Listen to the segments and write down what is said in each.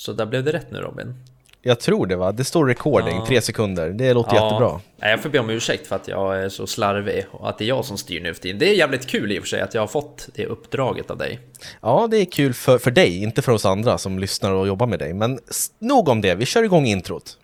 Så där blev det rätt nu Robin. Jag tror det va? Det står recording, Ja. tre sekunder. Det låter jättebra. Nej, Jag får be om ursäkt för att jag är så slarvig och att det är jag som styr nu för tiden. Det är jävligt kul i och för sig att jag har fått det uppdraget av dig. Ja, det är kul för, för dig, inte för oss andra som lyssnar och jobbar med dig. Men nog om det, vi kör igång introt.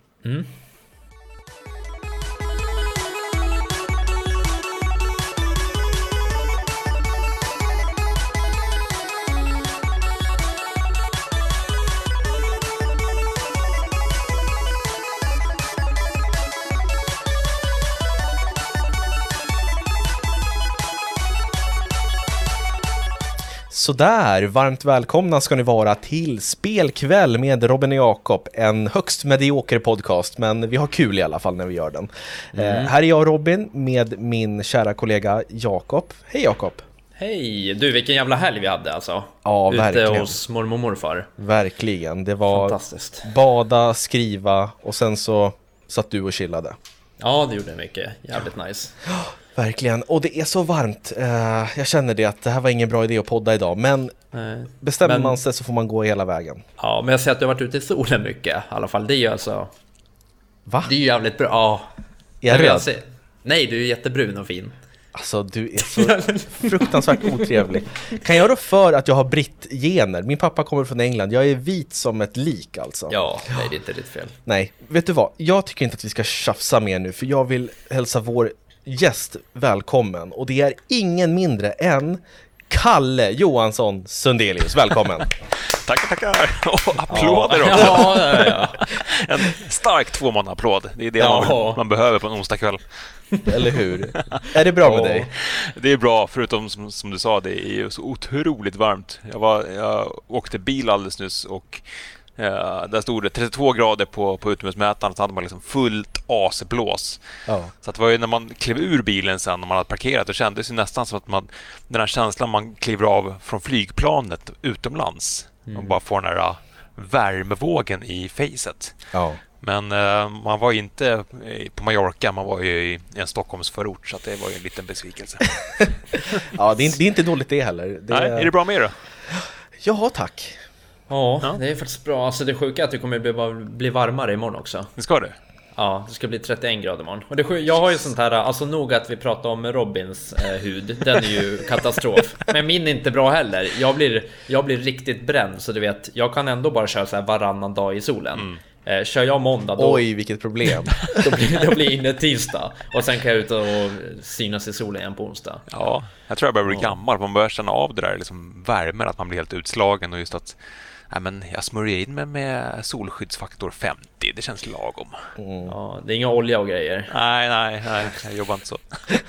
Sådär, varmt välkomna ska ni vara till Spelkväll med Robin och Jakob. En högst medioker podcast, men vi har kul i alla fall när vi gör den. Eh, här är jag Robin med min kära kollega Jakob. Hej Jakob! Hej! Du, vilken jävla helg vi hade alltså. Ja, Ute verkligen. hos mormor och morfar. Verkligen, det var Fantastiskt. bada, skriva och sen så satt du och chillade. Ja, det gjorde mycket. Jävligt nice. Verkligen, och det är så varmt. Eh, jag känner det att det här var ingen bra idé att podda idag, men Eh, bestämmer Men- man sig så får man gå hela vägen. Ja, men jag ser att du har varit ute i solen mycket i alla fall. Det är ju alltså... Va? Det är ju jävligt bra. Ja. Är jag röd? se. Nej, du är jättebrun och fin. Alltså du är så fruktansvärt otrevlig. Kan jag då för att jag har britt-gener? Min pappa kommer från England, jag är vit som ett lik alltså. Ja, nej, det är inte ditt fel. Nej, vet du vad? Jag tycker inte att vi ska tjafsa mer nu, för jag vill hälsa vår gäst välkommen. Och det är ingen mindre än Kalle Johansson Sundelius. Välkommen! Tackar, tackar! Och applåder också! Ja, ja, ja. En stark tvåmannaapplåd. Det är det Ja. man, man behöver på en onsdagkväll. Eller hur? Är det bra med Ja. dig? Det är bra, förutom som, som du sa, det är ju så otroligt varmt. Jag, var, jag åkte bil alldeles nyss och eh, där stod det 32 grader på, på utomhusmätaren så hade man liksom fullt AC-blås. Ja. Så att det var ju när man klev ur bilen sen när man hade parkerat, då kändes det ju nästan som att man, den här känslan man kliver av från flygplanet utomlands och bara får den här eh, värmevågen i facet. ja. Men eh, man var inte på Mallorca, man var ju i en Stockholmsförort så det var ju en liten besvikelse. Ja, det är, inte- det är inte dåligt det heller. Det Nej, är det bra med er då? Ja, tack. Ja, Ja. det är faktiskt bra. Alltså det sjuka är att det kommer bli, bli varmare imorgon också. Det ska det? Ja, det ska bli 31 grader imorgon. Och det, sjuk- jag har ju sånt här, alltså nog att vi pratar om Robins eh, hud, den är ju katastrof. Men min är inte bra heller. Jag blir, jag blir riktigt bränd, så du vet, jag kan ändå bara köra så här varannan dag i solen. Eh, kör jag måndag, då, Oj, vilket problem. då blir då blir inne tisdag. Och sen kan jag ut och synas i solen igen på onsdag. Ja, jag tror jag börjar bli gammal. Man börjar känna av det där liksom värmen, att man blir helt utslagen och just att Nej, men jag smörjer in mig med solskyddsfaktor 50. Det känns lagom. Ja, det är inga olja och grejer. Nej, nej, nej. Jag jobbar inte så.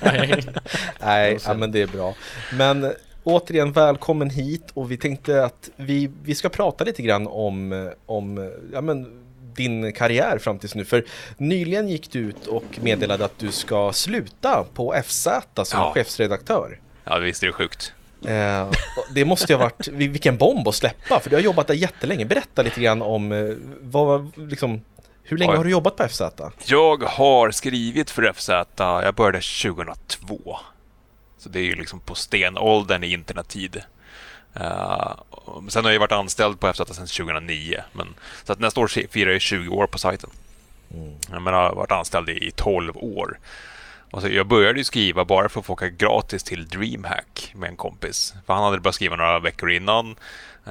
Nej, ja, men det är bra. Men eh, återigen, välkommen hit och vi tänkte att vi, vi ska prata lite grann om, eh, om eh, ja, men, din karriär fram tills nu. För nyligen gick du ut och meddelade att du ska sluta på FZ som Ja. chefsredaktör. Ja, visst är det sjukt. Eh, det måste ju ha varit, vil- vilken bomb att släppa, för du har jobbat där jättelänge. Berätta lite grann om eh, vad, liksom, hur länge har du jobbat på FZ? Jag har skrivit för FZ. Jag började 2002. Så det är ju liksom på stenåldern i internettid. Uh, sen har jag varit anställd på FZ sedan 2009. Men, så att nästa år firar jag 20 år på sajten. Menar, jag har varit anställd i 12 år. Och så jag började ju skriva bara för att få åka gratis till DreamHack med en kompis. För han hade börjat skriva några veckor innan.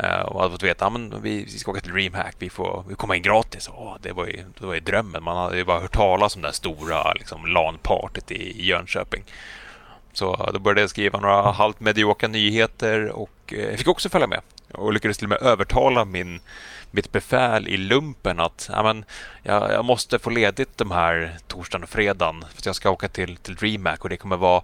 Eh, och hade fått veta att ah, vi, vi ska åka till DreamHack, vi får vi komma in gratis. Åh, det, var ju, det var ju drömmen. Man hade ju bara hört talas om det här stora liksom, LAN-partyt i, Jönköping. Så då började jag skriva några halvt mediokra nyheter och eh, jag fick också följa med. Och lyckades till och med övertala min, mitt befäl i lumpen att ja, men, jag, jag måste få ledigt de här torsdagen och fredagen för att jag ska åka till, till DreamHack och det kommer vara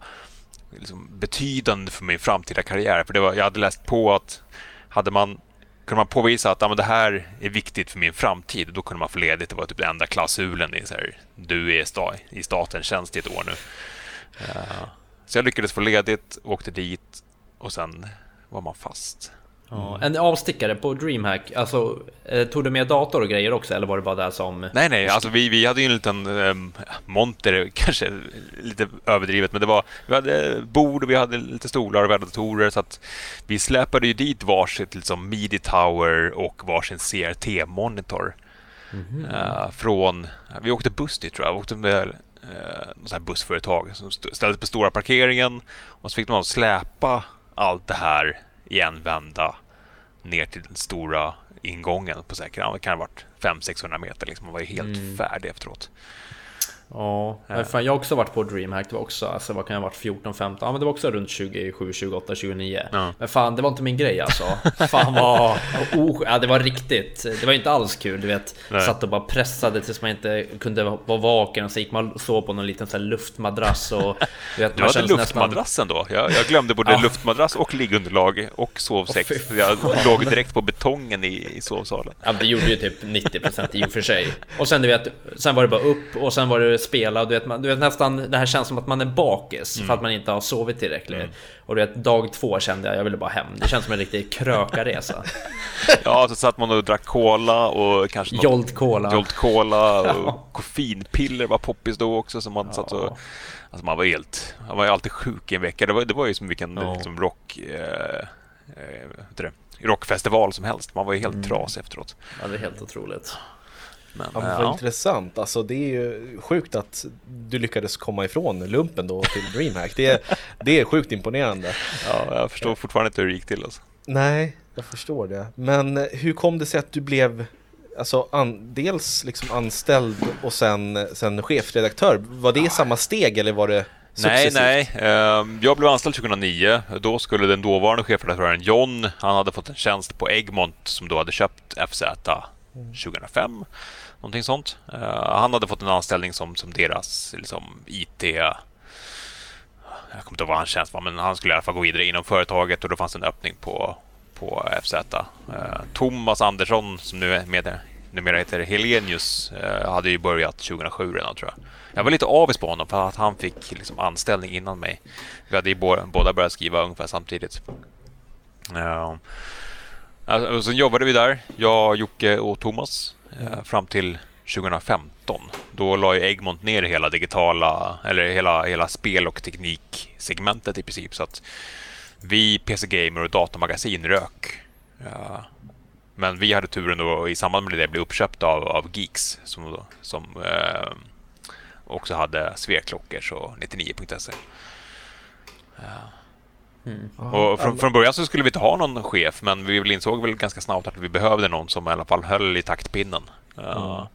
liksom, betydande för min framtida karriär. För det var, jag hade läst på att hade man kunde man påvisa att ja, men det här är viktigt för min framtid, då kunde man få ledigt. Det var typ den enda klausulen. I, så här, du är sta, i statens tjänst i ett år nu. Uh, så jag lyckades få ledigt, åkte dit och sen var man fast. Ja, en avstickare på DreamHack, alltså eh, tog du med dator och grejer också eller var det bara det som... Nej, nej, alltså vi, vi hade ju en liten um, monter, kanske lite överdrivet, men det var, vi hade bord och vi hade lite stolar och vi hade datorer så att vi släpade ju dit varsitt liksom midi tower och varsin CRT-monitor. Mm -hmm. uh, från, vi åkte buss dit tror jag, vi åkte med här bussföretag som ställde på stora parkeringen och så fick de släpa allt det här i en vända ner till den stora ingången på säkert, det kan ha varit 500-600 meter. Liksom. Man var ju helt mm. färdig efteråt. Ja, äh. fan, jag har också varit på DreamHack. Det var också, alltså vad kan jag ha varit, 14, 15? Ja men det var också runt 27, 28, 29. Ja. Men fan, det var inte min grej alltså. Fan vad... Oh, ja, det var riktigt. Det var inte alls kul, du vet. Nej. Satt och bara pressade tills man inte kunde vara vaken och så gick man och sov på någon liten så här luftmadrass och... Du, vet, du hade luftmadrassen nästan... då? Jag, jag glömde både ja. luftmadrass och liggunderlag och sovsäck. Oh, jag låg direkt på betongen i, i sovsalen. Ja, det gjorde ju typ 90% i och för sig. Och sen du vet, sen var det bara upp och sen var det spela. Du vet, man, du vet nästan, det här känns som att man är bakis mm. för att man inte har sovit tillräckligt. Mm. Och du vet, dag två kände jag, jag ville bara hem. Det känns som en riktig krökaresa. ja, så satt man och drack cola och kanske Jolt cola. Jolt cola och ja. koffeinpiller var poppis då också. Så man ja. satt och, alltså man var helt, man var alltid sjuk i en vecka. Det var, det var ju som vilken ja. liksom rock... Eh, eh, rockfestival som helst. Man var ju helt mm. trasig efteråt. Ja, det är helt otroligt. Men, ja, vad ja. intressant. Alltså, det är ju sjukt att du lyckades komma ifrån lumpen då till DreamHack. Det är, det är sjukt imponerande. Ja, jag förstår fortfarande inte hur det gick till. Alltså. Nej, jag förstår det. Men hur kom det sig att du blev alltså, an, dels liksom anställd och sen, sen chefredaktör? Var det i samma steg eller var det Successivt. Nej, nej. Ehm, jag blev anställd 2009. Då skulle den dåvarande chefredaktören John, han hade fått en tjänst på Egmont som då hade köpt FZ 2005. Någonting sånt. Uh, han hade fått en anställning som, som deras liksom, IT... Jag kommer inte ihåg vad han tjänst var, men han skulle i alla fall gå vidare inom företaget och då fanns det en öppning på, på FZ. Uh, eh, Thomas Andersson, som nu är med, numera heter Helenius, uh, hade ju börjat 2007 redan tror jag. Jag var lite avis på honom för att han fick liksom anställning innan mig. Vi hade ju båda börjat skriva ungefär samtidigt. Uh, alltså, sen jobbade vi där, jag, Jocke och Thomas. Eh, fram till 2015. Då la ju Egmont ner hela digitala, eller hela, hela spel och tekniksegmentet i princip. Så att vi, PC Gamer och Datamagasin rök. Ja. Men vi hade turen då i samband med det bli uppköpta av, av Geeks som, som eh, också hade Sveklockers och 99.se. Ja. Mm. Och från, från, början så skulle vi inte ha någon chef, men vi insåg väl ganska snabbt att vi behövde någon som i alla fall höll i taktpinnen. Mm. Uh,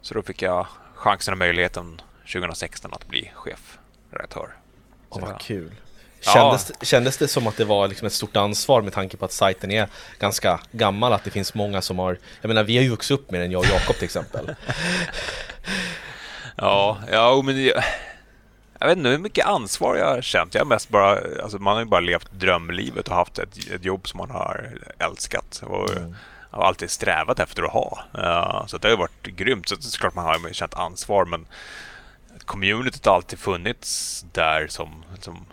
så då fick jag chansen och möjligheten 2016 att bli chefredaktör. Åh, vad kul. Kändes, ja. kändes det som att det var liksom ett stort ansvar med tanke på att sajten är ganska gammal, att det finns många som har, jag menar vi har ju vuxit upp med den, jag och Jakob till exempel. ja, ja men det, jag vet inte hur mycket ansvar jag har känt. Jag har mest bara, alltså man har ju bara levt drömlivet och haft ett, ett jobb som man har älskat. Och, mm. har alltid strävat efter att ha. Uh, så det har varit grymt. Så klart man har känt ansvar, men communityt har alltid funnits där som, som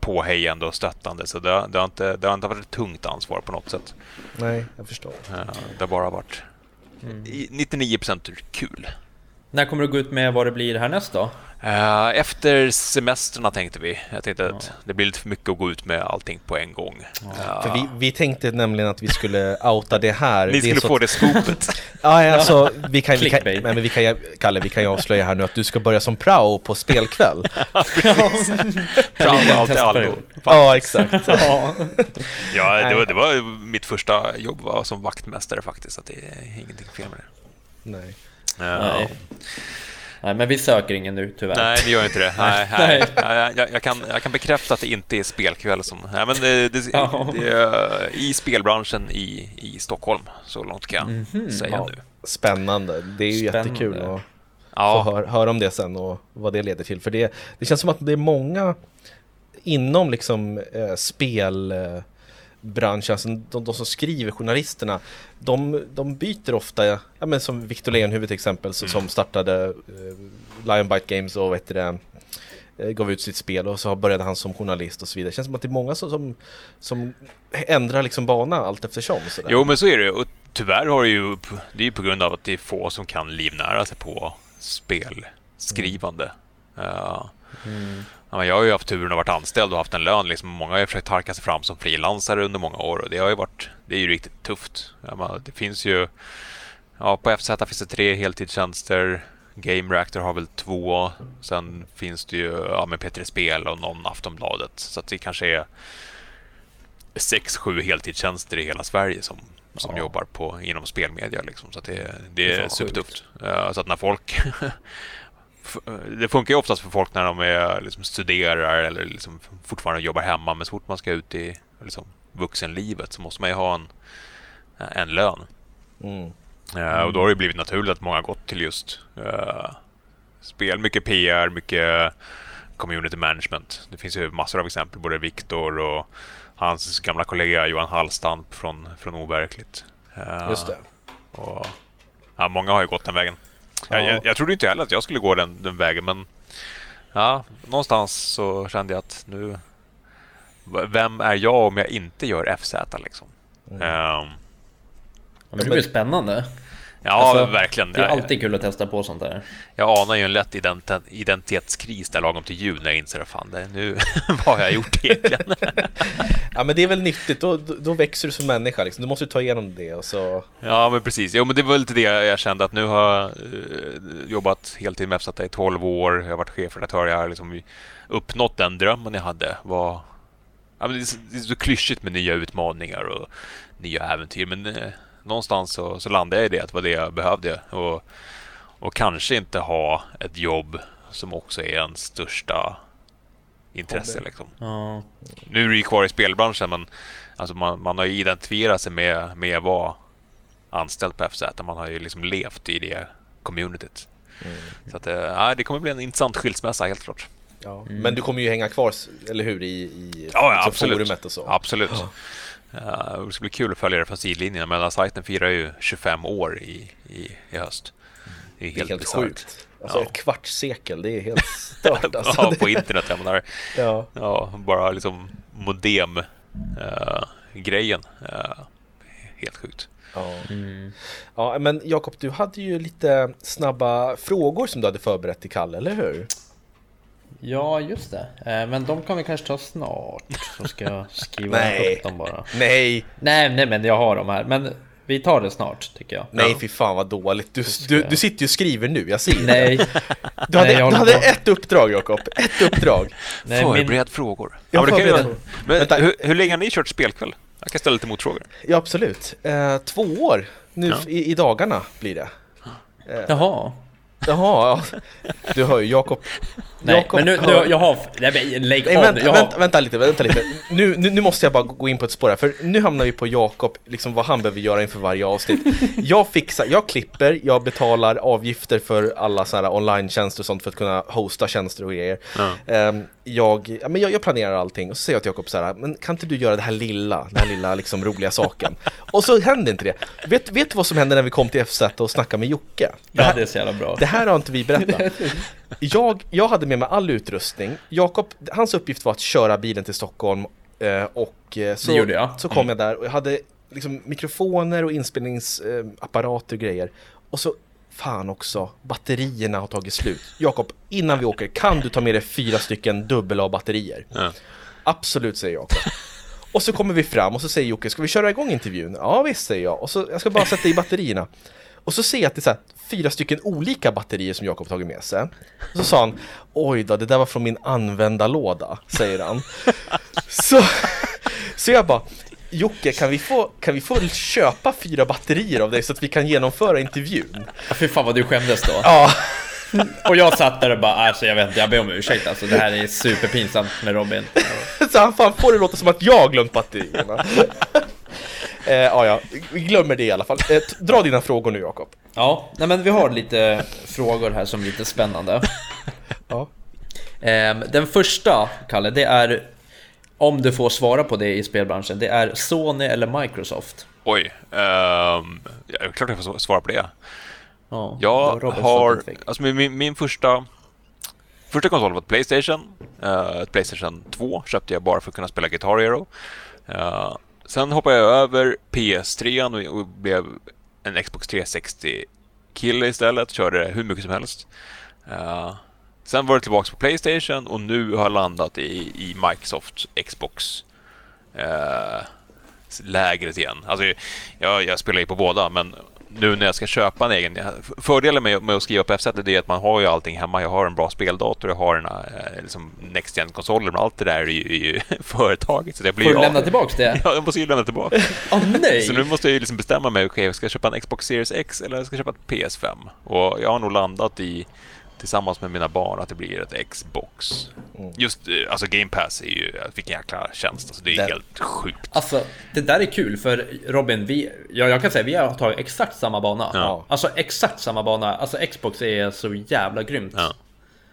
påhejande och stöttande. Så det, det, har inte, det har inte varit ett tungt ansvar på något sätt. Nej, jag förstår. Uh, det har bara varit mm. 99% kul. När kommer du gå ut med vad det blir härnäst då? Uh, efter semestrarna tänkte vi. Jag tänkte ja. att det blir lite för mycket att gå ut med allting på en gång. Ja. För vi, vi tänkte nämligen att vi skulle outa det här. Ni skulle så... få det skopet. ja, alltså, vi kan, vi kan, men vi kan, Kalle, vi kan ju avslöja här nu att du ska börja som prao på spelkväll. prao är alltid allo. Ja, exakt. ja, ja det, var, det var mitt första jobb var som vaktmästare faktiskt, så det är ingenting fel med det. Nej. Nej. Nej, men vi söker ingen nu tyvärr. Nej, vi gör inte det. Nej, nej. nej. Jag, jag, kan, jag kan bekräfta att det inte är spelkväll som... Nej, men det, det, ja. det är i spelbranschen i, i Stockholm, så långt kan jag mm -hmm. säga ja. nu. Spännande. Det är ju Spännande. jättekul att ja. få höra, höra om det sen och vad det leder till. För det, det känns som att det är många inom liksom eh, spel... Eh, branschen, alltså de, de, som skriver, journalisterna, de, de byter ofta, ja, men som Victor Leonhufvud till exempel, mm. som startade eh, Lionbite Games och vet det, eh, gav ut sitt spel och så började han som journalist och så vidare. Det känns som att det är många som, som, som ändrar liksom bana allt eftersom. Sådär. Jo, men så är det och tyvärr har det ju, det är ju på grund av att det är få som kan livnära sig på spelskrivande. Mm. Uh, mm. Ja, jag har ju haft turen att vara anställd och haft en lön. Liksom, många har ju försökt harka sig fram som frilansare under många år och det har ju varit, det är ju riktigt tufft. Ja, det finns ju, ja, på FZ finns det tre heltidstjänster. Game Reactor har väl två. Sen finns det ju ja, med Peter Spel och någon Aftonbladet. Så det kanske är sex, sju heltidstjänster i hela Sverige som, som ja. jobbar på, inom spelmedia. Liksom. Så det, det, det är supertufft. Uh, så att när folk det funkar ju oftast för folk när de är, liksom, studerar eller liksom fortfarande jobbar hemma. Men så fort man ska ut i liksom, vuxenlivet så måste man ju ha en, en lön. Mm. Uh, och då har det blivit naturligt att många har gått till just uh, spel. Mycket PR, mycket community management. Det finns ju massor av exempel. Både Viktor och hans gamla kollega Johan Hallstamp från, från Overkligt. Uh, just det. Och, ja, många har ju gått den vägen. Ja. Jag, jag, trodde inte heller att jag skulle gå den, den vägen, men ja, någonstans så kände jag att nu... Vem är jag om jag inte gör FZ liksom? Mm. Um, men det blir spännande. Ja, alltså, verkligen. Det är alltid kul att testa på sånt där. Jag anar ju en lätt identitetskris där lagom till jul när jag inser att fan, det, nu, vad har jag gjort egentligen? ja, men det är väl nyttigt. Då, då växer du som människa. Liksom. Du måste ta igenom det och så... Ja, men precis. Jo, men det var lite det jag kände att nu har jag uh, jobbat heltid med FZ i 12 år. Jag har varit chefredaktör. Jag har liksom uppnått den drömmen jag hade. Var... Ja, men det, är så, det är så klyschigt med nya utmaningar och nya äventyr, men uh, någonstans så, så landade jag i det, att det var det jag behövde. Och, och kanske inte ha ett jobb som också är ens största intresse. Liksom. Ja. Nu är du ju kvar i spelbranschen, men alltså man, man har ju identifierat sig med, med att vara anställd på FZ. Man har ju liksom levt i det communityt. Mm. Så att, äh, det kommer bli en intressant skilsmässa, helt klart. Ja. Mm. Men du kommer ju hänga kvar, eller hur, i, i ja, ja, liksom forumet och så? Absolut. Ja. Uh, det ska bli kul att följa det från sidlinjen. Men sajten firar ju 25 år i, i, i höst. Det är helt, det är helt sjukt. Alltså ja. ett kvarts sekel, det är helt stört. Alltså. ja, på internet. Jag menar, ja. ja, bara liksom modem-grejen. Uh, uh, helt sjukt. Ja. Mm. ja, men Jakob, du hade ju lite snabba frågor som du hade förberett till Kalle, eller hur? Ja, just det. Eh, men de kan vi kanske ta snart. Så ska jag skriva nej. upp dem bara. Nej. Nej, nej, men jag har dem här. Men vi tar det snart, tycker jag. Nej, fy fan vad dåligt. Du, du, du sitter ju och skriver nu, jag ser Nej. Du hade, nej, du hade ett uppdrag, Jakob. Ett uppdrag. Nej, Förbered min... frågor. Ja, men förbered. Kan, men, Vänta. hur, hur länge har ni kört spelkväll? Jag kan ställa lite motfrågor. Ja, absolut. Eh, två år nu ja. i, i, dagarna blir det. Eh, Jaha. Jaha, ja. Du hör ju Jakob. Nej, Jacob men nu, nu, jag har... Nej, men lägg nej, av vänta, vänta, vänta, lite, vänta lite. Nu, nu, nu, måste jag bara gå in på ett spår här, för nu hamnar vi på Jakob, liksom vad han behöver göra inför varje avsnitt. Jag fixar, jag klipper, jag betalar avgifter för alla sådana här online-tjänster och sånt för att kunna hosta tjänster och grejer. Ja. Um, jag, ja, men jag, jag, planerar allting och så säger jag till Jakob så här, men kan inte du göra det här lilla, den här lilla liksom roliga saken? och så händer inte det. Vet, vet du vad som hände när vi kom till FZ och snackade med Jocke? Det här, ja, det är så jävla bra. Det här har inte vi berättat. Jag, jag hade med mig all utrustning. Jakob, hans uppgift var att köra bilen till Stockholm eh, och eh, så, så kom mm. jag där och jag hade liksom mikrofoner och inspelningsapparater och grejer. Och så Fan också, batterierna har tagit slut. Jakob, innan vi åker, kan du ta med dig fyra stycken dubbel A-batterier? Ja. Absolut, säger Jakob. Och så kommer vi fram och så säger Jocke, ska vi köra igång intervjun? Ja visst, säger jag. Och så, jag ska bara sätta i batterierna. Och så ser jag att det är så fyra stycken olika batterier som Jakob tagit med sig. Och så sa han, oj då, det där var från min använda låda, säger han. så, så jag bara, Jocke, kan vi, få, kan vi få köpa fyra batterier av dig så att vi kan genomföra intervjun? Ja, fy fan vad du skämdes då. Ja. Och jag satt där och bara, alltså jag vet inte, jag ber om ursäkt alltså, det här är superpinsamt med Robin. så han fan får det låta som att jag glömt batterierna. eh, ja, ja, vi glömmer det i alla fall. Eh, dra dina frågor nu Jakob. Ja, nej men vi har lite frågor här som är lite spännande. ja. Eh, den första, Kalle, det är om du får svara på det i spelbranschen, det är Sony eller Microsoft? Oj, um, ja, klart jag får svara på det. Ja, jag har, alltså min, min första första konsolen var ett Playstation. Uh, ett Playstation 2 köpte jag bara för att kunna spela Guitar Hero. Uh, sen hoppade jag över PS3 och, blev en Xbox 360-kille istället. Körde hur mycket som helst. Uh, sen var det tillbaka på Playstation och nu har jag landat i, i Microsoft Xbox uh, lägret igen. Alltså, jag, jag spelar ju på båda, men nu när jag ska köpa en egen... Fördelen med, med att skriva på F-sättet är att man har ju allting hemma. Jag har en bra speldator, jag har en eh, liksom Next Gen-konsoler, men allt det där är ju, är ju företaget. Så det blir Får du lämna tillbaka det? Ja, jag måste ju lämna tillbaka. oh, nej! Så nu måste jag ju liksom bestämma mig, okay, ska jag köpa en Xbox Series X eller ska jag köpa ett PS5? Och jag har nog landat i tillsammans med mina barn att det blir ett Xbox. Mm. Just eh, alltså Game Pass är ju, vilken jäkla tjänst. Alltså, det är Den. helt sjukt. Alltså, det där är kul för Robin, vi, ja, jag kan säga vi har tagit exakt samma bana. Ja. Alltså exakt samma bana. Alltså Xbox är så jävla grymt. Ja.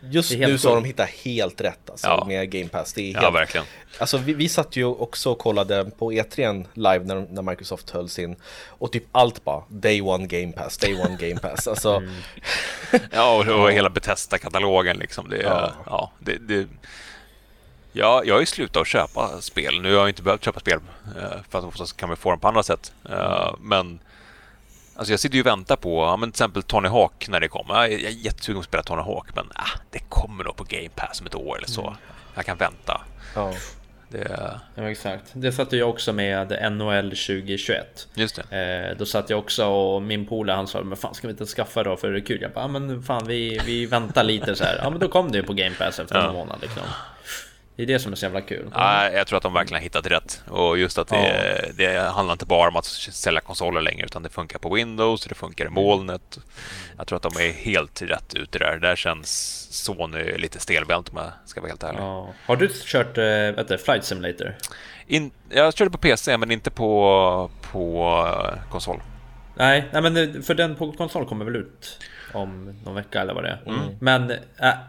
Just nu så har de hittat helt rätt alltså, ja. med Game Pass. Det är helt... Ja, verkligen. Alltså, vi, vi satt ju också och kollade på E3 live när, när Microsoft höll sin och typ allt bara Day One Game Pass, Day One Game Pass. Alltså... Mm. ja, och, och hela Bethesda-katalogen liksom. Det, ja. ja det, det... Ja, jag har ju slutat att köpa spel. Nu har jag inte behövt köpa spel eh, för att så kan vi få dem på andra sätt. Eh, mm. Men Alltså jag sitter ju och väntar på ja, men till exempel Tony Hawk när det kommer. Jag är jättesugen att spela Tony Hawk, men ah, det kommer nog på Game Pass om ett år eller så. Mm. Jag kan vänta. Ja. Det... Ja, exakt. Det satte jag också med NHL 2021. Just det. Eh, då satt jag också och min polare han sa men fan ska vi inte skaffa då för det är kul? Jag bara, ja men fan vi, vi väntar lite så här. Ja men då kom det ju på Game Pass efter ja. en månad liksom. Det är det som är så jävla kul. Ja, jag tror att de verkligen har hittat rätt. Och just att det, ja. det handlar inte bara om att sälja konsoler längre, utan det funkar på Windows, det funkar i molnet. Jag tror att de är helt rätt ute där. Där känns Sony lite stelbent om jag ska vara helt ärlig. Ja. Har du kört äh, Flight Simulator? In, jag körde på PC, men inte på, på uh, konsol. Nej, nej, men för den på konsol kommer väl ut? om någon vecka eller vad det är. Mm. Men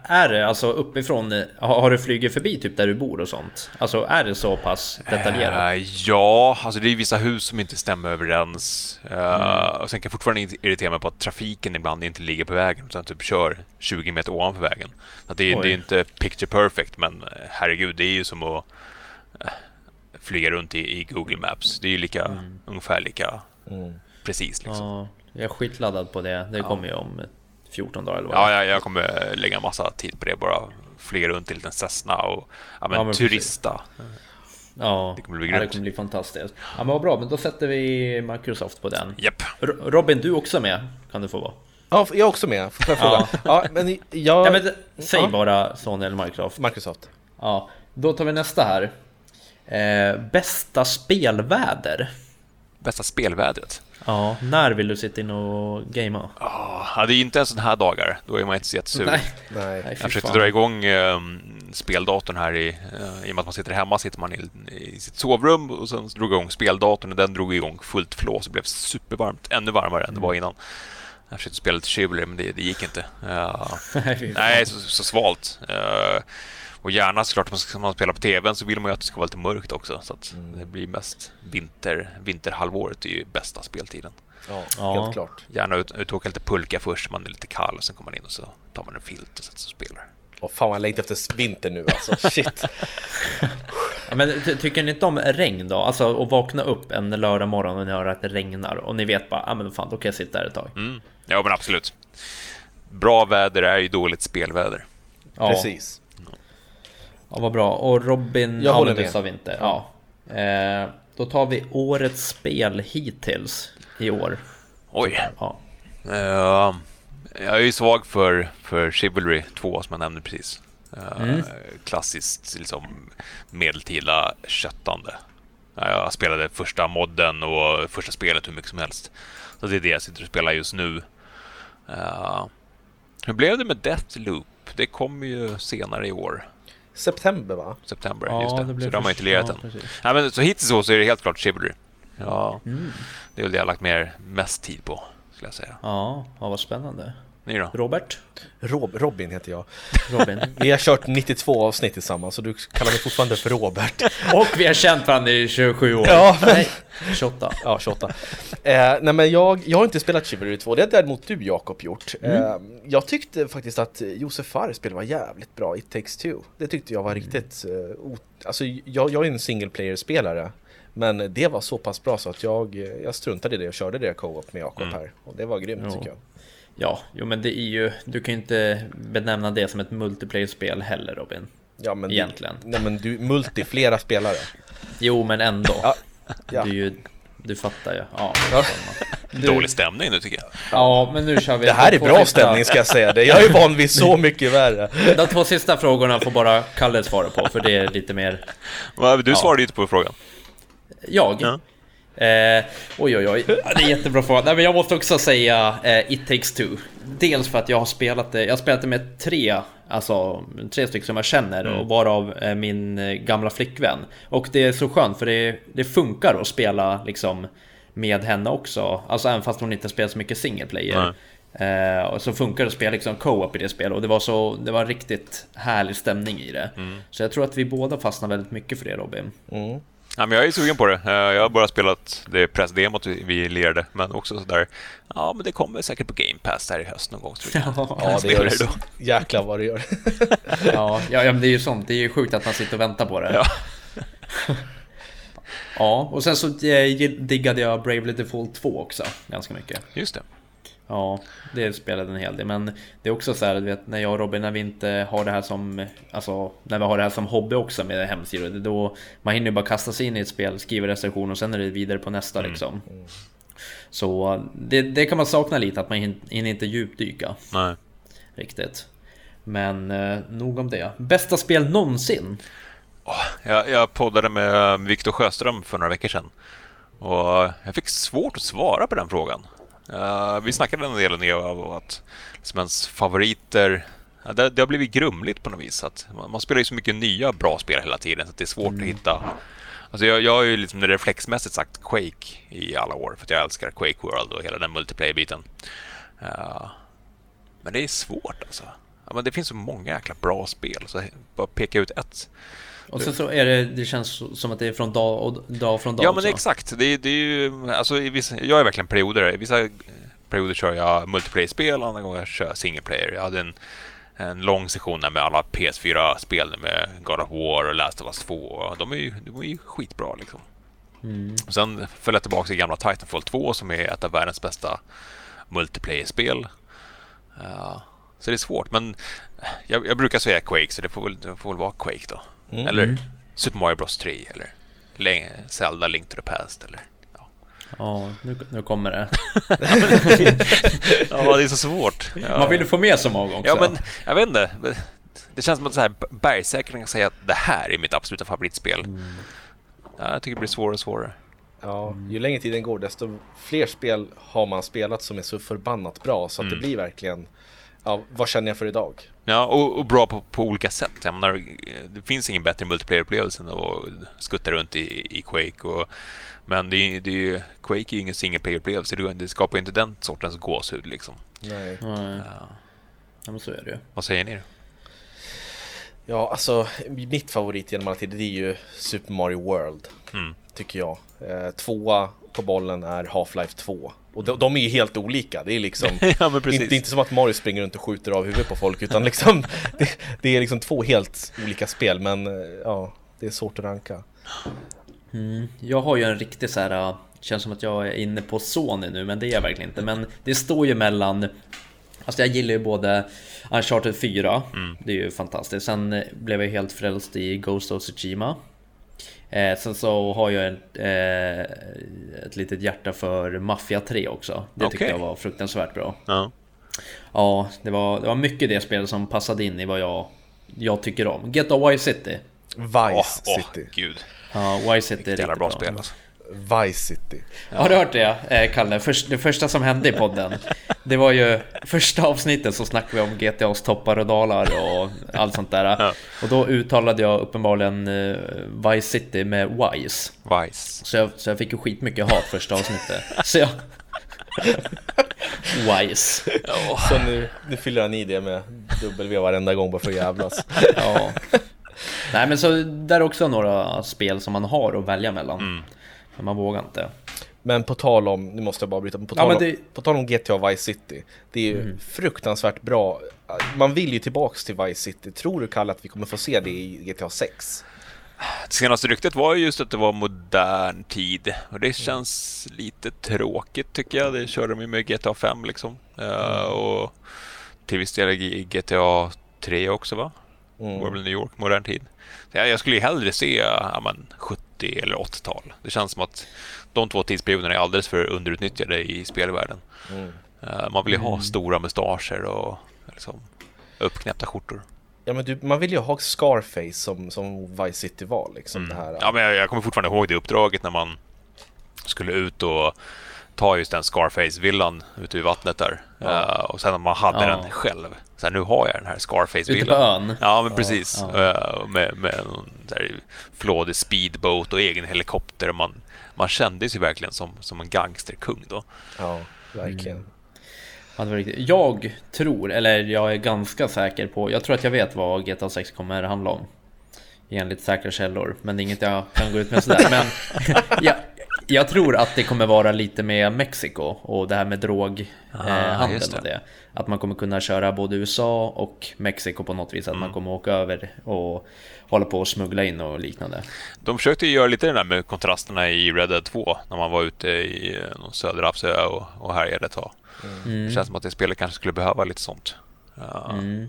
är det alltså uppifrån, har du flugit förbi typ där du bor och sånt? Alltså är det så pass detaljerat? Uh, ja, alltså det är vissa hus som inte stämmer överens. Uh, mm. Och sen kan jag fortfarande irritera mig på att trafiken ibland inte ligger på vägen utan typ kör 20 meter ovanför vägen. Så det, är, det är inte picture perfect men eh, herregud, det är ju som att uh, flyga runt i, i, Google Maps. Det är ju lika, mm. ungefär lika mm. Precis liksom. Ja. Jag är skitladdad på det. Det kommer ju om 14 dagar eller vad Ja, jag, jag kommer lägga massa tid på det. Bara flyga runt i en liten Cessna och ja, men, ja, men turista. Ja, det kommer bli grymt. Ja, det kommer bli fantastiskt. Ja, men vad bra, men då sätter vi Microsoft på den. Japp. Robin, du också med? Kan du få vara. Ja, jag är också med. Får jag fråga? Ja. ja, men jag... Ja, men säg ja. bara Sony eller Microsoft. Microsoft. Ja, då tar vi nästa här. Eh, bästa spelväder? Bästa spelvädret? Ja, när vill du sitta in och gamea? Ja, det är inte ens sådana här dagar. Då är man inte så jättesugen. Nej. Nej. Jag försökte dra igång eh, speldatorn här i, eh, i och med att man sitter hemma sitter man i, i sitt sovrum och sen drog jag igång speldatorn och den drog igång fullt flås. Det blev supervarmt, ännu varmare än det var innan. Jag försökte spela lite Chivalry men det, det gick inte. Uh, nej, så, så svalt. Uh, och gärna såklart, ska man spela på TVn så vill man ju att det ska vara lite mörkt också. Så att mm. det blir mest vinter, vinterhalvåret är ju bästa speltiden. Ja, ja. helt klart. Gärna ut, ut och åka lite pulka först, man är lite kall och sen kommer man in och så tar man en filt och sätter sig och spelar. Åh fan vad jag längtar efter vinter nu alltså, shit. men tycker ni inte om regn då? Alltså att vakna upp en lördag morgon och ni hör att det regnar och ni vet bara, ja ah, men fan då kan jag sitta här ett tag. Mm. Ja men absolut. Bra väder är ju dåligt spelväder. Ja. Precis. Ja, vad bra. Och Robin, jag sa vi inte. Ja. Eh, då tar vi årets spel hittills i år. Oj. Ja. Uh, jag är ju svag för, för Chivalry 2 som jag nämnde precis. Uh, mm. Klassiskt liksom medeltida köttande. Jag spelade första modden och första spelet hur mycket som helst. Så det är det jag sitter och spelar just nu. Uh, hur blev det med Deathloop? Det kommer ju senare i år. September va? September, ja, just det. det så de har inte lirat än. Ja, men, så hittills så, så är det helt klart Chivalry. Ja, mm. Det är väl det jag har lagt mer, mest tid på, skulle jag säga. Ja, ja vad spännande. Ni då? Robert? Rob, Robin heter jag. Robin. Vi har kört 92 avsnitt tillsammans så du kallar mig fortfarande för Robert. Och vi har känt varandra i 27 år. Ja, men- Nej, 28. Ja, 28. Eh, nej men jag, jag har inte spelat Chivalry 2, det har däremot du Jakob gjort. Eh, jag tyckte faktiskt att Josef Fares spel var jävligt bra, It takes two. Det tyckte jag var riktigt, eh, alltså jag, jag är en single player-spelare. Men det var så pass bra så att jag, jag struntade i det och körde det co-op med Jakob här. Och det var grymt Jo. tycker jag. Ja, jo men det är ju, du kan ju inte benämna det som ett multiplayer-spel heller Robin. Ja, men Egentligen. Du, nej men du, multi, flera spelare. Jo, men ändå. Ja, ja. Du, ju, du fattar ju. Ja, Ja. Du, Dålig stämning nu tycker jag. Ja, men nu kör vi. Det här är bra sista- stämning ska jag säga det. Jag är van vid så mycket värre. De två sista frågorna får bara Kalle svara på, för det är lite mer Du svarade ju inte på frågan. jag. Eh, oj, oj, oj. Det är jättebra fråga. Nej, men jag måste också säga eh, It takes two. Dels för att jag har spelat det. Jag har spelat det med tre, alltså tre stycken som jag känner Mm. och varav eh, min eh, gamla flickvän. Och det är så skönt för det, det funkar att spela liksom med henne också. Alltså även fast hon inte spelar så mycket single player. Eh, och så funkar det att spela liksom co-op i det spelet och det var så Det var en riktigt härlig stämning i det. Mm. Så jag tror att vi båda fastnar väldigt mycket för det Robin. Ja, men jag är sugen på det. Eh, Jag har bara spelat det pressdemot vi- lirade, men också sådär. Ja, men det kommer säkert på Game Pass här i höst någon gång tror jag. Ja, det Spelar gör det det. då. Jäklar vad det gör. Ja, ja, ja men det är ju sånt. Det är ju sjukt att man sitter och väntar på det. Ja. Ja, och sen så eh, diggade jag Bravely Default 2 också ganska mycket. Just det. Ja, det spelade en hel del. Men det är också så här, vet, när jag och Robin, när vi inte har det här som, alltså, när vi har det här som hobby också med hemsidor, då man hinner ju bara kasta sig in i ett spel, skriva recension och sen är det vidare på nästa liksom. Så det, det kan man sakna lite, att man hin- hinner inte djupdyka Nej. riktigt. Men eh, nog om det. Bästa spel någonsin? Jag, jag poddade med Viktor Sjöström för några veckor sedan. Och jag fick svårt att svara på den frågan. Eh, vi snackade en del om det och att liksom ens favoriter... Ja, det, det har blivit grumligt på något vis. Att man, man spelar ju så mycket nya bra spel hela tiden så att det är svårt att hitta... Alltså jag, jag har ju liksom reflexmässigt sagt Quake i alla år för att jag älskar Quake World och hela den multiplayer-biten. Eh, men det är svårt alltså. Ja, men det finns så många jäkla bra spel, så bara peka ut ett. Och sen så är det, det känns som att det är från dag, och, dag från dag Ja, men också. exakt. Det, det är ju, alltså, vissa, jag är verkligen perioder. I vissa perioder kör jag multiplayer-spel, andra gånger kör jag single player. Jag hade en, en lång session där med alla PS4-spel med God of War och Last of Us 2. och De är ju, de är ju skitbra liksom. Mm. Och sen föll jag tillbaka till gamla Titanfall 2 som är ett av världens bästa multiplayer-spel. Ja, så det är svårt, men jag, jag brukar säga Quake, så det får väl, det får väl vara Quake då. Mm. Eller Super Mario Bros 3, eller Zelda Link to the Past, eller... Ja, Ja, nu, nu kommer det. ja det är så svårt. Ja. Man vill ju få med så många också. Ja, men jag vet inte. Det känns som att så här kan säga att det här är mitt absoluta favoritspel. Ja, jag tycker det blir svårare och svårare. Ja, ju längre tiden går desto fler spel har man spelat som är så förbannat bra så att det blir verkligen Ja, vad känner jag för idag? Ja, och, och bra på, på olika sätt. Jag menar, det finns ingen bättre multiplayer-upplevelse än att skutta runt i, i Quake. Och, men det är, det är, ju- Quake är ju ingen single player-upplevelse. Det, det skapar ju inte den sortens gåshud liksom. Nej. Nej, Ja. ja, men så är det ju. Vad säger ni? Ja, alltså mitt favorit genom alla tider det är ju Super Mario World. Mm. Tycker jag. Eh, tvåa på bollen är Half-Life 2. Och de, de är ju helt olika. Det är liksom ja, men precis. inte, inte som att Mario springer runt och skjuter av huvudet på folk utan liksom det, det är liksom två helt olika spel men eh, ja, det är svårt att ranka. Mm. Jag har ju en riktig så här. äh, Känns som att jag är inne på Sony nu, men det är jag verkligen inte. Men det står ju mellan Alltså jag gillar ju både Uncharted 4, det är ju fantastiskt. Sen eh, blev jag helt frälst i Ghost of Tsushima. Eh, sen så har jag ett, eh, ett litet hjärta för Mafia 3 också. Det tyckte Okej. jag var fruktansvärt bra. Ja. Ja, det var, det var mycket det spelet som passade in i vad jag, jag tycker om. Get Vice City. Vice åh, City. gud. Ja, Vice City är riktigt bra bra. spel alltså. Vice City. Har du hört det, eh, Kalle? Först, det första som hände i podden, det var ju första avsnittet så snackade vi om GTAs toppar och dalar och allt sånt där. Ja. Och då uttalade jag uppenbarligen eh, Vice City med Wise. Vice. Så jag, så jag fick ju skitmycket hat första avsnittet. Så jag... Wise. Så nu, nu fyller han i det med W varenda gång bara för att jävlas. Ja. Nej men så där är också några spel som man har att välja mellan. Mm. Men man vågar inte. Men på tal om, nu måste jag bara bryta, på Ja, tal, om, det- på tal om GTA Vice City. Det är ju fruktansvärt bra. Man vill ju tillbaks till Vice City. Tror du Kalle att vi kommer få se det i GTA 6? Det senaste ryktet var ju just att det var modern tid och det känns lite tråkigt tycker jag. Det körde de ju med GTA 5 liksom. Eh, och till viss del i GTA 3 också va? Mm. Var väl New York, modern tid. Så jag, jag skulle ju hellre se ja, men, 70 eller 80-tal. Det känns som att de två tidsperioderna är alldeles för underutnyttjade i spelvärlden. Mm. Eh, man vill ju ha stora mustascher och liksom, uppknäppta skjortor. Ja men du, man vill ju ha Scarface som, som Vice City var liksom det här. Mm. Ja, men jag, jag kommer fortfarande ihåg det uppdraget när man skulle ut och ta just den Scarface-villan ute vid vattnet där. Ja. Eh, och sen när man hade Ja. den själv. Så här, nu har jag den här Ute på Scarface-villan. ön. Ja, men precis. ja. Eh, med, med en flådig speedboat och egen helikopter. Man, man kände sig verkligen som, som en gangsterkung då. Ja, verkligen. Mm. Jag tror, eller jag är ganska säker på, jag tror att jag vet vad GTA 6 kommer handla om. Enligt säkra källor, men det är inget jag kan gå ut med sådär. Men jag, jag tror att det kommer vara lite med Mexiko och det här med droghandel Ah, och det. Att man kommer kunna köra både USA och Mexiko på något vis. Att Mm. man kommer åka över och hålla på och smuggla in och liknande. De försökte ju göra lite det där med kontrasterna i Red Dead 2 när man var ute i någon söderhavsö och, och härjade ett tag. Det känns som att det spelet kanske skulle behöva lite sånt. Ja, Mm.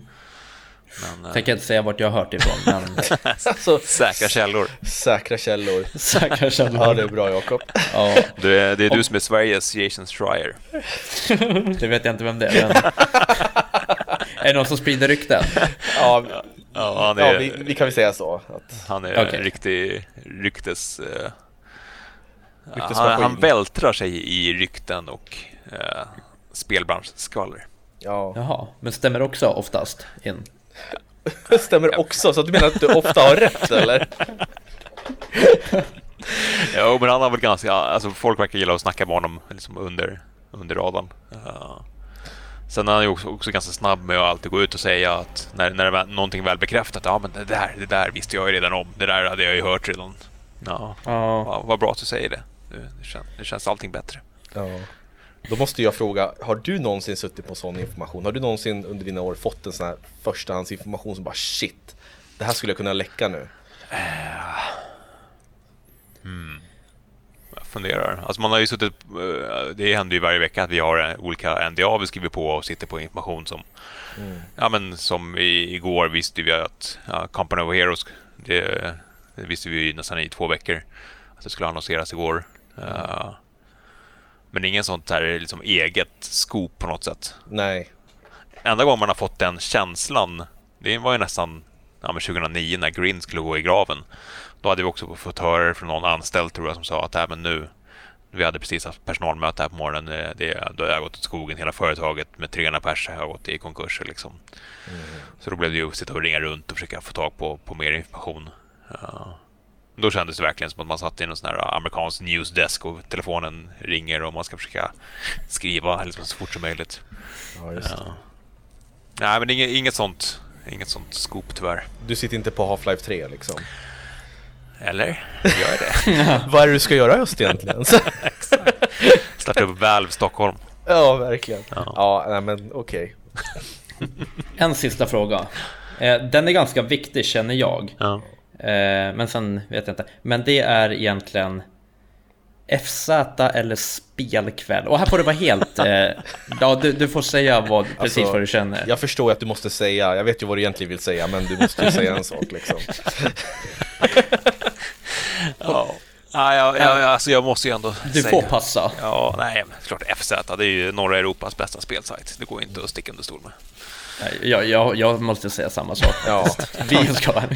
Men, eh, Tänker inte säga vart jag har hört ifrån, men Alltså, säkra källor. säkra källor. säkra källor. Ja, det är bra Jakob. Ja, Det är, det är du som är Sveriges Jason Schreier. det vet jag inte vem det är. Men... är det någon som sprider rykten? Ja, Ja, han är, ja vi, vi kan väl säga så. Att, han är Okej. en riktig ryktes... Ryktesmaskin. han, han vältrar sig i rykten och uh, spelbranschskvaller. ja, Jaha, men stämmer också oftast in? Det stämmer också. Så du menar att du ofta har rätt eller? Jo, men han har väl ganska... Alltså, folk verkar gilla att snacka med honom liksom under, under radarn. Eh, sen är han ju också, också ganska snabb med att alltid gå ut och säga att när, när någonting väl bekräftat, ja men det där, det där visste jag ju redan om. Det där hade jag ju hört redan. Ja, Ja. vad, vad bra att du säger det. Nu, nu, känns, nu känns allting bättre. Ja. Då måste jag fråga, har du någonsin suttit på sån information? Har du någonsin under dina år fått en sån här förstahandsinformation som bara shit, det här skulle jag kunna läcka nu? Jag funderar. Alltså man har ju suttit... eh, Det händer ju varje vecka att vi har eh, olika NDA vi skriver på och sitter på information som... Ja men som i, igår visste vi att ja, Company of Heroes, det, det visste vi ju nästan i två veckor. Att det skulle annonseras igår. Eh, men ingen sånt här liksom eget scoop på något sätt. Nej, Enda gången man har fått den känslan, det var ju nästan ja, men 2009 när Green skulle gå i graven. Då hade vi också fått höra från någon anställd tror jag som sa att äh, men nu, vi hade precis haft personalmöte här på morgonen, det, det, då har jag gått åt skogen, hela företaget med 300 pers har gått i konkurser liksom. Så då blev det ju att sitta och ringa runt och försöka få tag på, på mer information. Ja. Då kändes det verkligen som att man satt i en sån här amerikansk newsdesk och telefonen ringer och man ska försöka skriva liksom, så fort som möjligt. ja, just det. Ja. Nej, men inget, inget sånt. Inget sånt scoop tyvärr. Du sitter inte på Half-Life 3 liksom. Eller? Gör jag det? Vad är det du ska göra just egentligen? Starta upp Valve Stockholm. ja, verkligen. Ja. Ja, nej men okej. En sista fråga. Eh, Den är ganska viktig känner jag. Ja. Eh, Men sen vet jag inte. Men det är egentligen FZ eller spelkväll? Och här får det vara helt... eh, Ja, du, du får säga vad, precis Alltså, vad du känner. Jag förstår att du måste säga, jag vet ju vad du egentligen vill säga, men du måste ju säga en sak liksom. Ja. Ja, ja, ja, alltså jag måste ju ändå Du säga. får passa. Ja, nej, men klart FZ. Det är ju norra Europas bästa spelsajt. Det går inte att sticka under stol med. Jag, jag, jag måste säga samma sak. Ja, Vi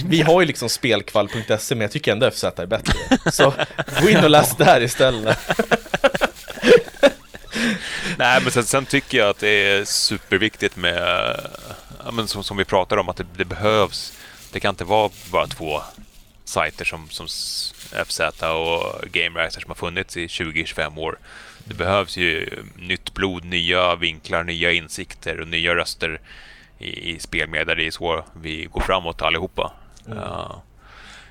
vi, har ju liksom spelkvall.se, men jag tycker ändå FZ är bättre. Så gå in och läs där istället. Nej, men sen, sen tycker jag att det är superviktigt med, ja, men som, som vi pratade om, att det, det behövs. Det kan inte vara bara två sajter som, som FZ och GameRacer som har funnits i 20-25 år det behövs ju nytt blod, nya vinklar, nya insikter och nya röster i, i spelmedia. Det är så vi går framåt allihopa. Mm. Uh,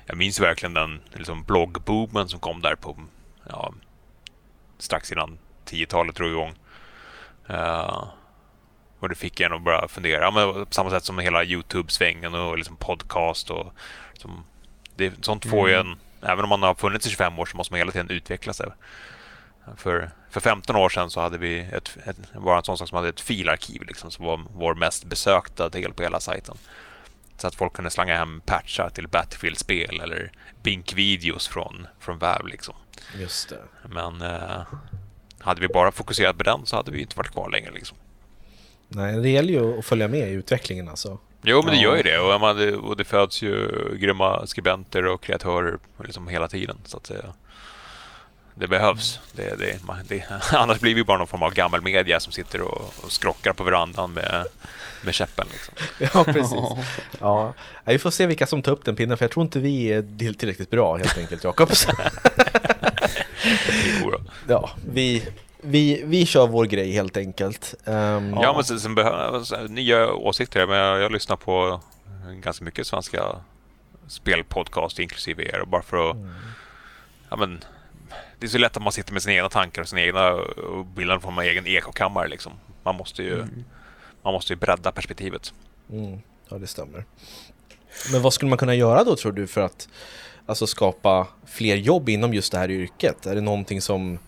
jag minns verkligen den liksom, bloggboomen som kom där på ja, strax innan 10-talet drog igång. Uh, och det fick en att börja fundera. Men på samma sätt som hela Youtube-svängen och liksom podcast. Och, som, det, sånt får mm. ju en... Även om man har funnits i 25 år så måste man hela tiden utveckla sig. För, för 15 år sedan så hade vi ett, ett, var en sån sak som hade ett filarkiv liksom, som var vår mest besökta del på hela sajten. Så att folk kunde slanga hem patchar till Battlefield-spel eller Bink-videos från, från Valve. Liksom. Just det. Men eh, hade vi bara fokuserat på den så hade vi inte varit kvar längre. Liksom. Nej, det gäller ju att följa med i utvecklingen alltså. Jo, men det gör ju det. Och, man, och det föds ju grymma skribenter och kreatörer liksom hela tiden. Så att säga. Det behövs. Det, det, det, annars blir vi bara någon form av gammal media som sitter och, och skrockar på verandan med, med käppen. Liksom. Ja, precis. Ja. Vi får se vilka som tar upp den pinnen, för jag tror inte vi är tillräckligt bra helt enkelt, Jakobs. ja, vi, vi, vi kör vår grej helt enkelt. Um, ja, men sen, sen behövs nya åsikter. Men jag, jag lyssnar på ganska mycket svenska spelpodcast, inklusive er, bara för att mm. ja, men, det är så lätt att man sitter med sina egna tankar och sina egna och bildar från en egen ekokammare. Liksom. Man, måste ju, mm. man måste ju bredda perspektivet. Mm. Ja, det stämmer. Men vad skulle man kunna göra då tror du för att alltså, skapa fler jobb inom just det här yrket? Är det någonting som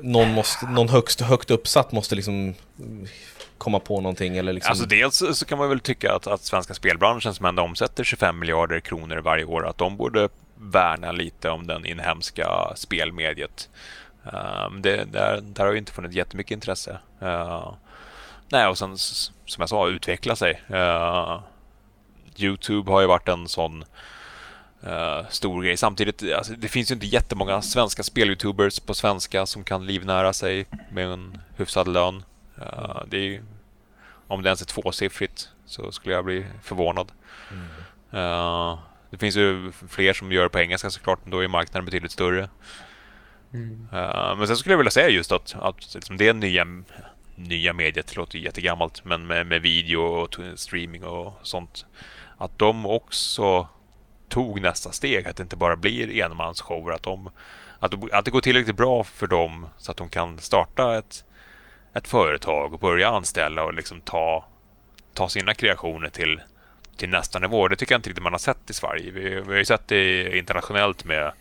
någon, måste, någon högst, högt uppsatt måste liksom komma på någonting? Eller liksom... Alltså dels så kan man väl tycka att, att svenska spelbranschen som ändå omsätter 25 miljarder kronor varje år, att de borde värna lite om den inhemska spelmediet. Um, det, där, där har ju inte funnits jättemycket intresse. Uh, nej, och sen som jag sa, utveckla sig. Uh, Youtube har ju varit en sån uh, stor grej. Samtidigt, alltså, det finns ju inte jättemånga svenska spel-youtubers på svenska som kan livnära sig med en hyfsad lön. Uh, det är, om det ens är tvåsiffrigt så skulle jag bli förvånad. Mm. Uh, det finns ju fler som gör det på engelska såklart, men då är marknaden betydligt större. Mm. Uh, men sen skulle jag vilja säga just att, att liksom det nya, nya mediet, låter jättegammalt, men med, med video och streaming och sånt, att de också tog nästa steg, att det inte bara blir enmansshower, att, de, att, att det går tillräckligt bra för dem så att de kan starta ett, ett företag och börja anställa och liksom ta, ta sina kreationer till till nästa nivå. Det tycker jag inte riktigt man har sett i Sverige. Vi, vi har ju sett det internationellt med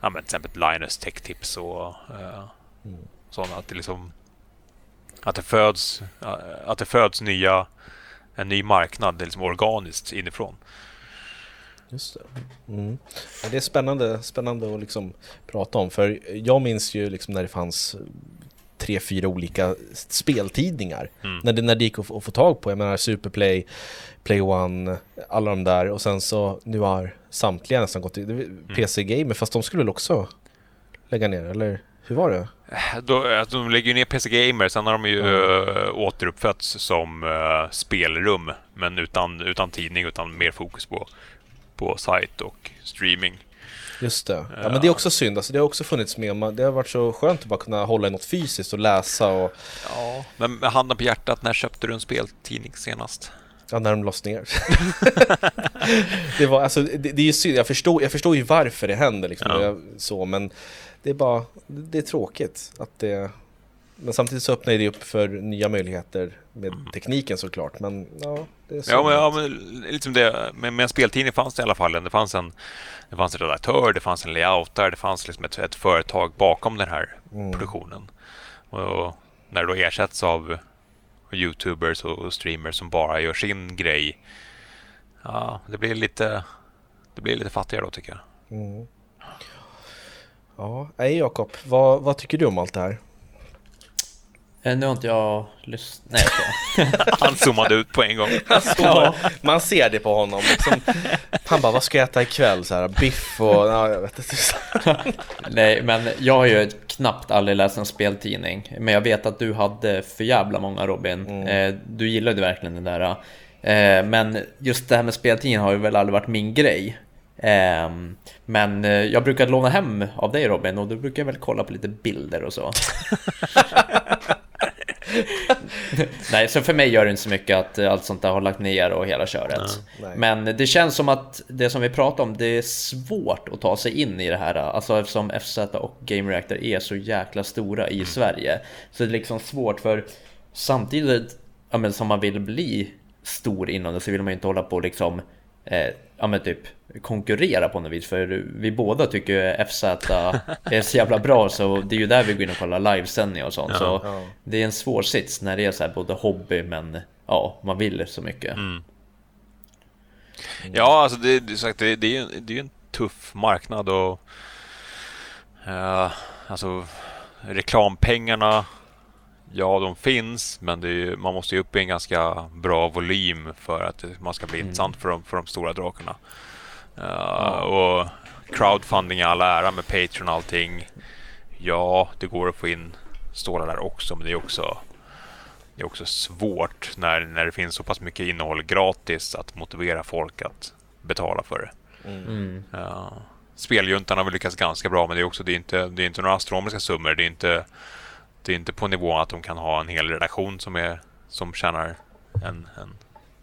ja, men till exempel Linus Tech Tips och uh, mm. sådana. Att det, liksom, att det föds, att det föds nya, en ny marknad liksom organiskt inifrån. Just det. Mm. Ja, det är spännande, spännande att liksom prata om. För jag minns ju liksom när det fanns tre, fyra olika speltidningar. Mm. När, det, när det gick att, att få tag på, jag menar Superplay, Play One, alla de där och sen så nu har samtliga nästan gått till mm. PC Gamer, fast de skulle väl också lägga ner, eller hur var det? Då, de lägger ju ner PC Gamer, sen har de ju mm. återuppfötts som uh, spelrum, men utan, utan tidning, utan mer fokus på, på sajt och streaming. Just det. Ja, men det är också synd. Alltså, det har också funnits med. Det har varit så skönt att bara kunna hålla i något fysiskt och läsa. Och... Ja, men med handen på hjärtat, när köpte du en speltidning senast? Ja, när de lades ner. det, var, alltså, det, det, är synd. Jag förstår, jag förstår ju varför det händer. Liksom, ja. så, men det är bara det är tråkigt att det men samtidigt så öppnar det upp för nya möjligheter med mm. tekniken såklart. Men ja, det är så. Ja, men, ja, men liksom det, med, med en speltidning fanns det i alla fall. Det fanns en, det fanns en redaktör, det fanns en layoutare, det fanns liksom ett, ett företag bakom den här mm. produktionen. Och, och, när det då ersätts av Youtubers och streamers som bara gör sin grej. Ja, det blir lite, det blir lite fattigare då tycker jag. Mm. Ja, nej Jakob, vad, vad tycker du om allt det här? Eh, nu har inte jag lyssnat. Nej, Han zoomade ut på en gång. ja. Man ser det på honom. Liksom. Han bara, vad ska jag äta ikväll? Så här, biff och... Ja, jag vet inte. Nej, men jag har ju knappt aldrig läst en speltidning. Men jag vet att du hade för jävla många Robin. Mm. Eh, du gillade verkligen det där. Eh, men just det här med speltidningen har ju väl aldrig varit min grej. Ehm, men jag brukar låna hem av dig Robin och då brukar jag väl kolla på lite bilder och så. Nej, så för mig gör det inte så mycket att allt sånt där har lagt ner och hela köret. Ja, Men det känns som att det som vi pratar om, det är svårt att ta sig in i det här. Alltså eftersom FZ och Game Reactor är så jäkla stora i Sverige. Så det är liksom svårt för samtidigt ja, men som man vill bli stor inom det så vill man ju inte hålla på liksom eh, ja men typ konkurrera på något vis för vi båda tycker FZ är så jävla bra så det är ju där vi går in och kollar livesändningar och sånt Ja, så ja. det är en svår sits när det är så här både hobby men ja, man vill så mycket. Mm. Ja, alltså det, det, sagt, det, det är ju det är ju en tuff marknad och eh, alltså reklampengarna Ja, de finns, men det är, ju- man måste ju upp i en ganska bra volym för att man ska bli intressant för de, för de stora drakarna. Eh, Och crowdfunding i all ära med Patreon och allting. Ja, det går att få in stålar där också, men det är också det är också svårt när, när det finns så pass mycket innehåll gratis att motivera folk att betala för det. Mm. Ja. Speljuntan har väl lyckats ganska bra, men det är också det är inte, det är inte några astronomiska summor. Det är inte, det är inte på nivån att de kan ha en hel redaktion som, är, som tjänar en, en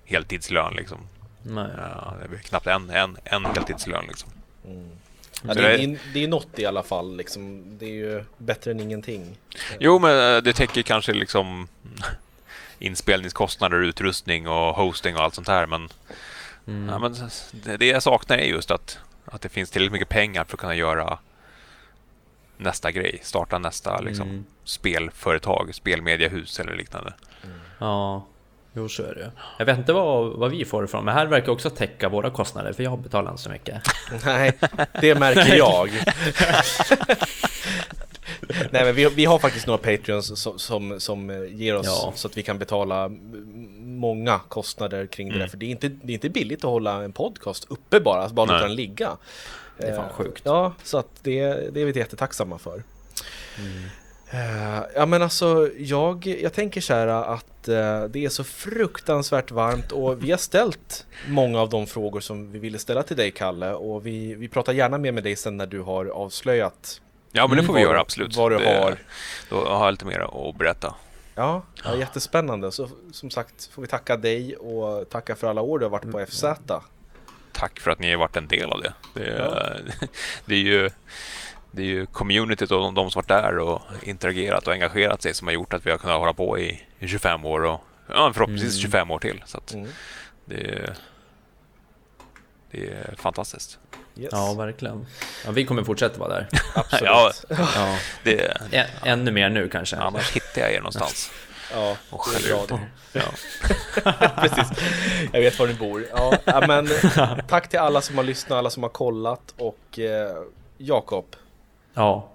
heltidslön. Liksom. Nej. Ja, det är knappt en, en, en heltidslön. Liksom. Ja, det, är, det- det, är, det är något i alla fall liksom. Det är ju bättre än ingenting. Jo, men eh, det täcker kanske liksom inspelningskostnader, utrustning och hosting och allt sånt här. Men, Mm. ja, men det, det jag saknar är just att, att det finns tillräckligt mycket pengar för att kunna göra nästa grej. Starta nästa liksom, Mm. spelföretag, spelmediahus eller liknande. Ja, jo så är det. Jag vet inte vad, vad vi får ifrån, men här verkar också täcka våra kostnader för jag betalar inte så mycket. Nej, det märker jag. Nej men vi, vi har faktiskt några Patreons som, som, som eh, ger oss Ja. så att vi kan betala många kostnader kring det där. Mm. För det är, inte, det är inte billigt att hålla en podcast uppe bara, bara låta den ligga. Det är fan Eh, sjukt. Ja, så att det, det är vi jättetacksamma för. Mm. Eh, ja men alltså jag, jag tänker så här att eh, det är så fruktansvärt varmt och vi har ställt många av de frågor som vi ville ställa till dig Kalle och vi, vi pratar gärna mer med dig sen när du har avslöjat Ja, men det Mm, får vi göra absolut. vad du det, har. Då har jag lite mer att berätta. Ja, ja, jättespännande. Så som sagt får vi tacka dig och tacka för alla år du har varit på FZ. Tack för att ni har varit en del av det. Det är, Ja. det är ju det är ju communityt och de, som varit där och interagerat och engagerat sig som har gjort att vi har kunnat hålla på i, i 25 år och ja, förhoppningsvis Mm. 25 år till. Så att Mm. det, är, det är fantastiskt. Yes. Ja, verkligen. Ja, vi kommer fortsätta vara där. absolut. Ja. Ja. Det, Ä- ännu mer nu kanske. annars hittar jag er någonstans Ja, och skäller ut er. Ja. Precis. Jag vet var ni bor. Ja, men tack till alla som har lyssnat, alla som har kollat och eh, Jakob, Ja,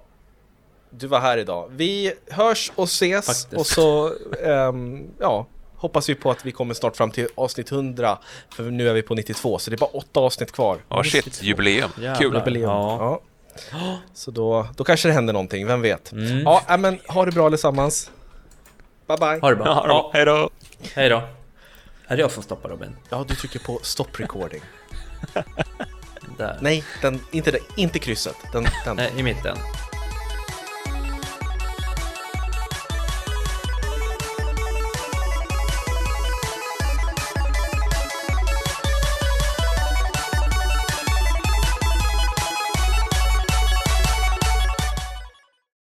du var här idag. Vi hörs och ses Faktiskt. och så ehm, ja, hoppas vi på att vi kommer snart fram till avsnitt 100 för nu är vi på 92 så det är bara åtta avsnitt kvar. Ja, shit, jubileum. Jävlar. Kul. Jubileum. Ja. Ja. Så då, då kanske det händer någonting, vem vet? Mm. Ja, men ha det bra allesammans. Bye bye. ha det bra. Ja, hej då! hej då. Är det jag som stoppar Robin? Ja, du trycker på stop recording. Där. Nej, den, inte, det, inte krysset. Den, den. Nej, i mitten.